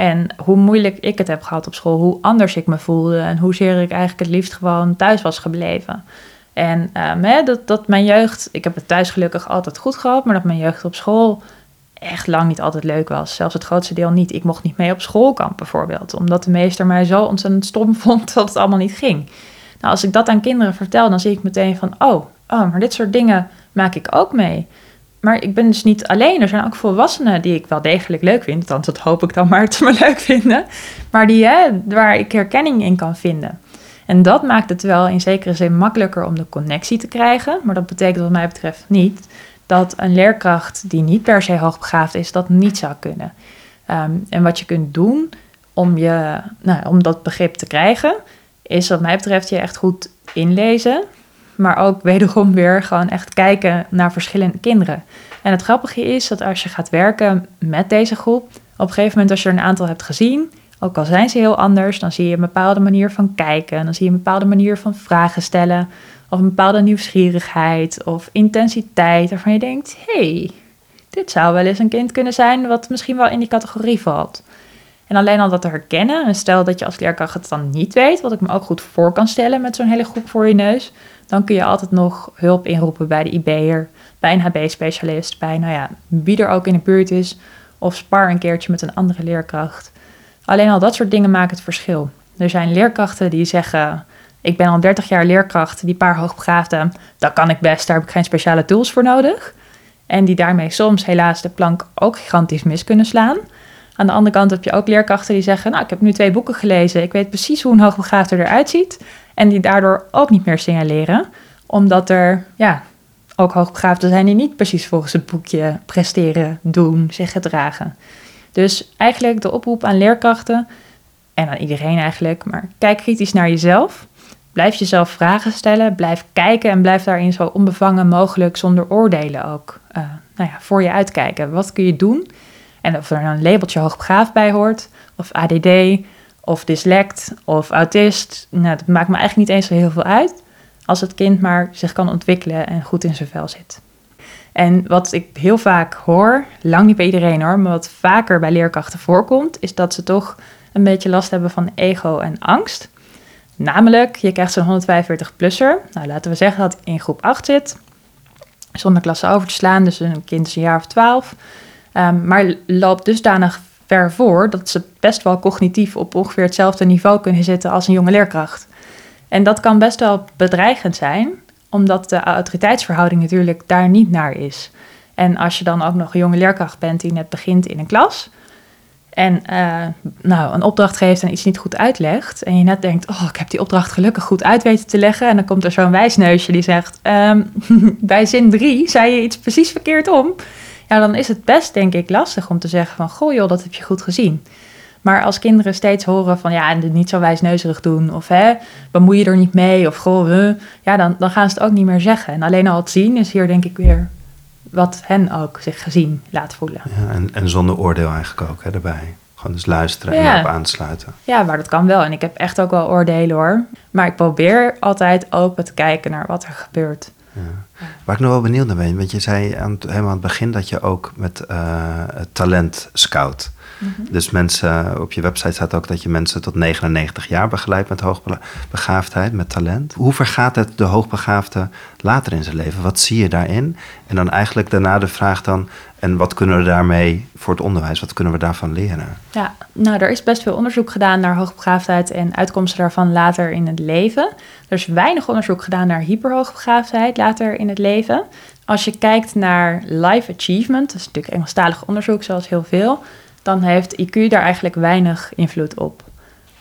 En hoe moeilijk ik het heb gehad op school, hoe anders ik me voelde en hoezeer ik eigenlijk het liefst gewoon thuis was gebleven. En ehm, hè, dat, dat mijn jeugd, ik heb het thuis gelukkig altijd goed gehad, maar dat mijn jeugd op school echt lang niet altijd leuk was. Zelfs het grootste deel niet. Ik mocht niet mee op schoolkamp bijvoorbeeld, omdat de meester mij zo ontzettend stom <laughs> vond dat het allemaal niet ging. Nou, als ik dat aan kinderen vertel, dan zie ik meteen van, oh, oh, maar dit soort dingen maak ik ook mee. Maar ik ben dus niet alleen. Er zijn ook volwassenen die ik wel degelijk leuk vind. Althans, hoop ik dan maar dat ze <laughs> me leuk vinden. Maar die, hè, waar ik herkenning in kan vinden. En dat maakt het wel in zekere zin makkelijker om de connectie te krijgen. Maar dat betekent wat mij betreft niet dat een leerkracht die niet per se hoogbegaafd is, dat niet zou kunnen. Ehm, en wat je kunt doen om, je, nou, om dat begrip te krijgen, is wat mij betreft je echt goed inlezen. Maar ook wederom weer gewoon echt kijken naar verschillende kinderen. En het grappige is dat als je gaat werken met deze groep, op een gegeven moment als je er een aantal hebt gezien, ook al zijn ze heel anders, dan zie je een bepaalde manier van kijken, dan zie je een bepaalde manier van vragen stellen, of een bepaalde nieuwsgierigheid of intensiteit waarvan je denkt, hey, dit zou wel eens een kind kunnen zijn wat misschien wel in die categorie valt. En alleen al dat te herkennen, en stel dat je als leerkracht het dan niet weet, wat ik me ook goed voor kan stellen met zo'n hele groep voor je neus, dan kun je altijd nog hulp inroepen bij de IB'er, bij een HB-specialist, bij nou ja, wie er ook in de buurt is, of spar een keertje met een andere leerkracht. Alleen al dat soort dingen maken het verschil. Er zijn leerkrachten die zeggen, ik ben al 30 jaar leerkracht, die paar hoogbegaafden, dat kan ik best, daar heb ik geen speciale tools voor nodig. En die daarmee soms helaas de plank ook gigantisch mis kunnen slaan. Aan de andere kant heb je ook leerkrachten die zeggen, nou ik heb nu twee boeken gelezen, ik weet precies hoe een hoogbegaafde eruit ziet. En die daardoor ook niet meer signaleren, omdat er ja, ook hoogbegaafden zijn die niet precies volgens het boekje presteren, doen, zich gedragen. Dus eigenlijk de oproep aan leerkrachten en aan iedereen eigenlijk, maar kijk kritisch naar jezelf. Blijf jezelf vragen stellen, blijf kijken en blijf daarin zo onbevangen mogelijk zonder oordelen ook uh, nou ja, voor je uitkijken. Wat kun je doen? En of er een labeltje hoogbegaafd bij hoort, of ADD, of dyslect, of autist, nou, dat maakt me eigenlijk niet eens zo heel veel uit. Als het kind maar zich kan ontwikkelen en goed in zijn vel zit. En wat ik heel vaak hoor, lang niet bij iedereen hoor, maar wat vaker bij leerkrachten voorkomt, is dat ze toch een beetje last hebben van ego en angst. Namelijk, je krijgt zo'n 145-plusser. Nou, laten we zeggen dat in groep 8 zit, zonder klasse over te slaan, dus een kind is een jaar of 12. Um, maar loopt dusdanig ver voor dat ze best wel cognitief op ongeveer hetzelfde niveau kunnen zitten als een jonge leerkracht. En dat kan best wel bedreigend zijn, omdat de autoriteitsverhouding natuurlijk daar niet naar is. En als je dan ook nog een jonge leerkracht bent die net begint in een klas en uh, nou, een opdracht geeft en iets niet goed uitlegt en je net denkt, oh, ik heb die opdracht gelukkig goed uit weten te leggen en dan komt er zo'n wijsneusje die zegt, um, <laughs> bij zin 3 zei je iets precies verkeerd om. Ja, dan is het best, denk ik, lastig om te zeggen van... goh joh, dat heb je goed gezien. Maar als kinderen steeds horen van... ja, niet zo wijsneuzerig doen... of hè, bemoei je er niet mee... of goh, ja, dan, dan gaan ze het ook niet meer zeggen. En alleen al het zien is hier denk ik weer... wat hen ook zich gezien laat voelen. Ja, en, en zonder oordeel eigenlijk ook hè, erbij. Gewoon dus luisteren en Ja. erop aansluiten. Ja, maar dat kan wel. En ik heb echt ook wel oordelen hoor. Maar ik probeer altijd open te kijken naar wat er gebeurt. Ja. Waar ik nog wel benieuwd naar ben, want je zei aan het, helemaal aan het begin dat je ook met het talent scout. Dus mensen, op je website staat ook dat je mensen tot 99 jaar begeleidt met hoogbegaafdheid, met talent. Hoe vergaat het de hoogbegaafde later in zijn leven? Wat zie je daarin? En dan eigenlijk daarna de vraag dan, en wat kunnen we daarmee voor het onderwijs, wat kunnen we daarvan leren? Ja, nou, er is best veel onderzoek gedaan naar hoogbegaafdheid en uitkomsten daarvan later in het leven. Er is weinig onderzoek gedaan naar hyperhoogbegaafdheid later in het leven. Als je kijkt naar life achievement, dat is natuurlijk Engelstalig onderzoek zoals heel veel, dan heeft IQ daar eigenlijk weinig invloed op.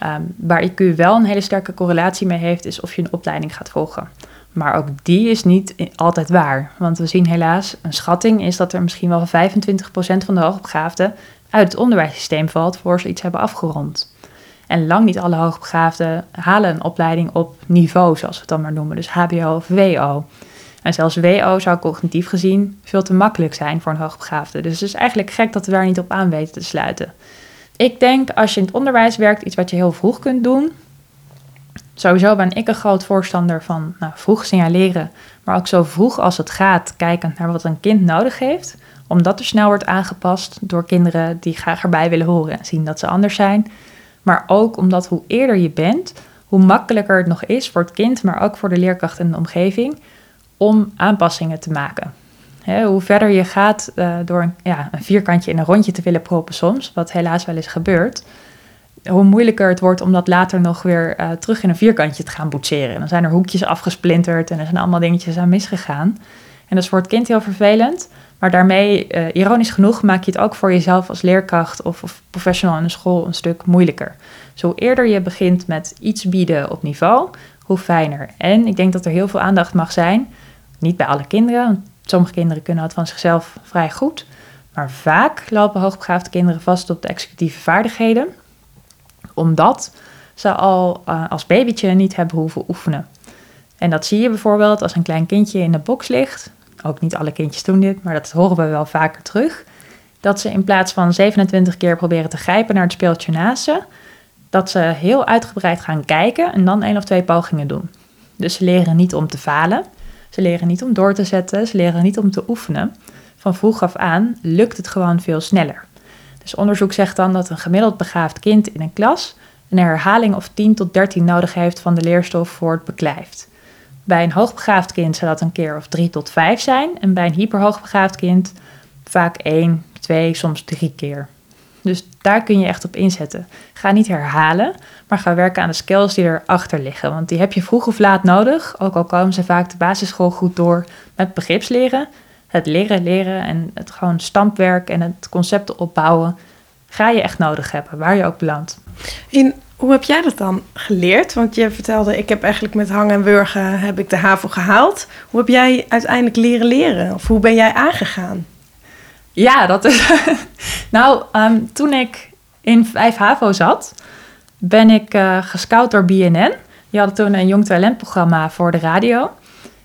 Um, waar IQ wel een hele sterke correlatie mee heeft, is of je een opleiding gaat volgen. Maar ook die is niet altijd waar. Want we zien helaas, een schatting is dat er misschien wel 25% van de hoogbegaafden uit het onderwijssysteem valt voor ze iets hebben afgerond. En lang niet alle hoogbegaafden halen een opleiding op niveau, zoals we het dan maar noemen. Dus HBO of WO. En zelfs WO zou cognitief gezien veel te makkelijk zijn voor een hoogbegaafde. Dus het is eigenlijk gek dat we daar niet op aan weten te sluiten. Ik denk als je in het onderwijs werkt, iets wat je heel vroeg kunt doen. Sowieso ben ik een groot voorstander van nou, vroeg signaleren, maar ook zo vroeg als het gaat kijken naar wat een kind nodig heeft. Omdat er snel wordt aangepast door kinderen die graag erbij willen horen en zien dat ze anders zijn. Maar ook omdat hoe eerder je bent, hoe makkelijker het nog is voor het kind, maar ook voor de leerkracht en de omgeving om aanpassingen te maken. hoe verder je gaat uh, door een, ja, een, vierkantje in een rondje te willen proppen soms, wat helaas wel eens gebeurt, hoe moeilijker het wordt om dat later nog weer uh, terug in een vierkantje te gaan boetseren. dan zijn er hoekjes afgesplinterd en er zijn allemaal dingetjes aan misgegaan. En dat is voor het kind heel vervelend, maar daarmee, uh, ironisch genoeg, maak je het ook voor jezelf als leerkracht of, of professional in de school een stuk moeilijker. Zo eerder je begint met iets bieden op niveau, hoe fijner. En ik denk dat er heel veel aandacht mag zijn niet bij alle kinderen, want sommige kinderen kunnen het van zichzelf vrij goed. Maar vaak lopen hoogbegaafde kinderen vast op de executieve vaardigheden, omdat ze al uh, als babytje niet hebben hoeven oefenen. En dat zie je bijvoorbeeld als een klein kindje in de box ligt. Ook niet alle kindjes doen dit, maar dat horen we wel vaker terug. Dat ze in plaats van 27 keer proberen te grijpen naar het speeltje naast ze, dat ze heel uitgebreid gaan kijken en dan één of twee pogingen doen. Dus ze leren niet om te falen, ze leren niet om door te zetten, ze leren niet om te oefenen. Van vroeg af aan lukt het gewoon veel sneller. Dus onderzoek zegt dan dat een gemiddeld begaafd kind in een klas een herhaling of 10 tot 13 nodig heeft van de leerstof voor het beklijft. Bij een hoogbegaafd kind zou dat een keer of 3 tot 5 zijn en bij een hyperhoogbegaafd kind vaak 1, 2, soms 3 keer. Dus daar kun je echt op inzetten. Ga niet herhalen, maar ga werken aan de skills die erachter liggen. Want die heb je vroeg of laat nodig, ook al komen ze vaak de basisschool goed door met begripsleren. Het leren, leren en het gewoon stampwerk en het concepten opbouwen ga je echt nodig hebben, waar je ook belandt. In, hoe heb jij dat dan geleerd? Want je vertelde, ik heb eigenlijk met hangen en wurgen heb ik de HAVO gehaald. Hoe heb jij uiteindelijk leren leren? Of hoe ben jij aangegaan? Ja, dat is. <laughs> nou, ehm, toen ik in 5 HAVO zat, ben ik uh, gescout door BNN. Die hadden toen een jong talentprogramma voor de radio.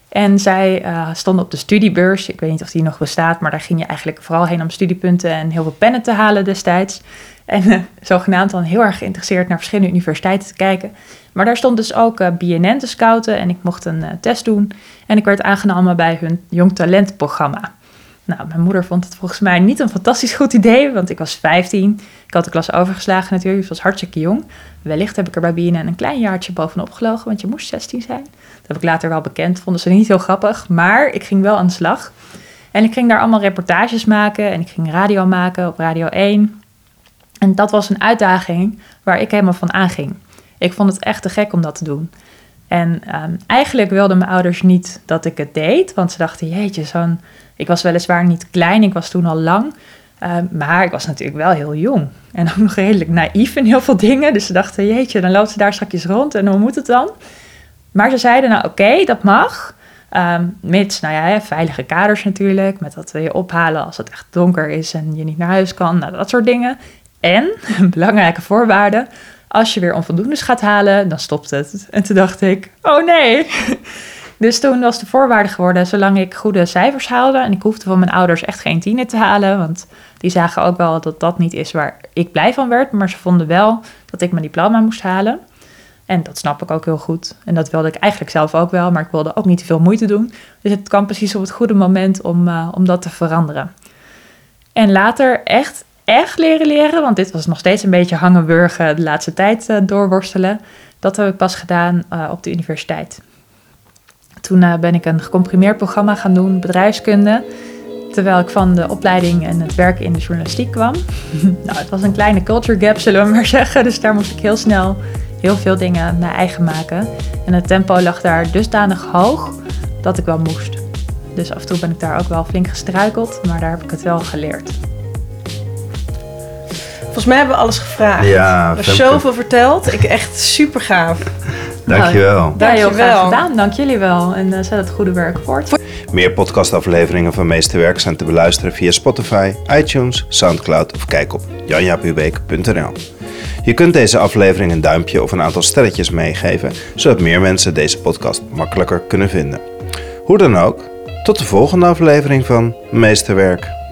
En zij uh, stonden op de studiebeurs. Ik weet niet of die nog bestaat, maar daar ging je eigenlijk vooral heen om studiepunten en heel veel pennen te halen destijds. En uh, zogenaamd dan heel erg geïnteresseerd naar verschillende universiteiten te kijken. Maar daar stond dus ook BNN te scouten en ik mocht een test doen. En ik werd aangenomen bij hun jong talentprogramma. Nou, mijn moeder vond het volgens mij niet een fantastisch goed idee, want ik was 15. Ik had de klas overgeslagen natuurlijk, ik was hartstikke jong. Wellicht heb ik er bij BNN een klein jaartje bovenop gelogen, want je moest 16 zijn. Dat heb ik later wel bekend, vonden ze niet heel grappig, maar ik ging wel aan de slag. En ik ging daar allemaal reportages maken en ik ging radio maken op Radio 1. En dat was een uitdaging waar ik helemaal van aanging. Ik vond het echt te gek om dat te doen. En um, eigenlijk wilden mijn ouders niet dat ik het deed, want ze dachten, jeetje, zo'n ik was weliswaar niet klein, ik was toen al lang. Uh, maar ik was natuurlijk wel heel jong. En ook nog redelijk naïef in heel veel dingen. Dus ze dachten, jeetje, dan loopt ze daar straks rond en hoe moet het dan? Maar ze zeiden, nou oké, dat mag. Um, mits, nou ja, veilige kaders natuurlijk. Met dat we je ophalen als het echt donker is en je niet naar huis kan. Nou, dat soort dingen. En, een <laughs> belangrijke voorwaarde, als je weer onvoldoendes gaat halen, dan stopt het. En toen dacht ik, oh nee. <laughs> Dus toen was de voorwaarde geworden, zolang ik goede cijfers haalde. En ik hoefde van mijn ouders echt geen tienen te halen. Want die zagen ook wel dat dat niet is waar ik blij van werd. Maar ze vonden wel dat ik mijn diploma moest halen. En dat snap ik ook heel goed. En dat wilde ik eigenlijk zelf ook wel. Maar ik wilde ook niet te veel moeite doen. Dus het kwam precies op het goede moment om, uh, om dat te veranderen. En later, echt echt leren leren, want dit was nog steeds een beetje hangen wurgen de laatste tijd uh, doorworstelen. Dat heb ik pas gedaan uh, op de universiteit. Toen uh, ben ik een gecomprimeerd programma gaan doen, bedrijfskunde. Terwijl ik van de opleiding en het werken in de journalistiek kwam. <laughs> nou, het was een kleine culture gap, zullen we maar <laughs> zeggen. Dus daar moest ik heel snel heel veel dingen naar eigen maken. En het tempo lag daar dusdanig hoog dat ik wel moest. Dus af en toe ben ik daar ook wel flink gestruikeld, maar daar heb ik het wel geleerd. Volgens mij hebben we alles gevraagd. Ja, we hebben zoveel verteld. Ik echt super gaaf. <laughs> Dankjewel. Ja, heel graag gedaan. Dank jullie wel. En uh, zet het goede werk voort. Meer podcastafleveringen van Meesterwerk zijn te beluisteren via Spotify, iTunes, Soundcloud of kijk op janjapubeek.nl. Je kunt deze aflevering een duimpje of een aantal sterretjes meegeven, zodat meer mensen deze podcast makkelijker kunnen vinden. Hoe dan ook, tot de volgende aflevering van Meesterwerk.